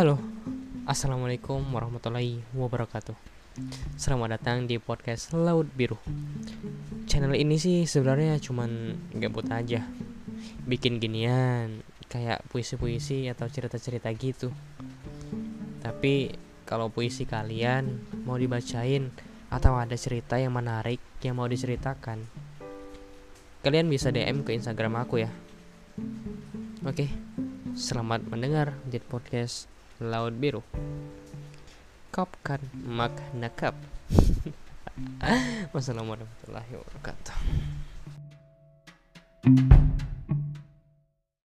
Halo, Assalamualaikum warahmatullahi wabarakatuh. Selamat datang di podcast Laut Biru. Channel ini sih sebenarnya cuman gabut aja. Bikin ginian, kayak puisi-puisi atau cerita-cerita gitu. Tapi kalau puisi kalian mau dibacain Atau ada cerita yang menarik yang mau diceritakan Kalian bisa DM ke Instagram aku ya. Oke, selamat mendengar di podcast Laut Biru. Kop kan makna kap. Wassalamualaikum warahmatullahi wabarakatuh.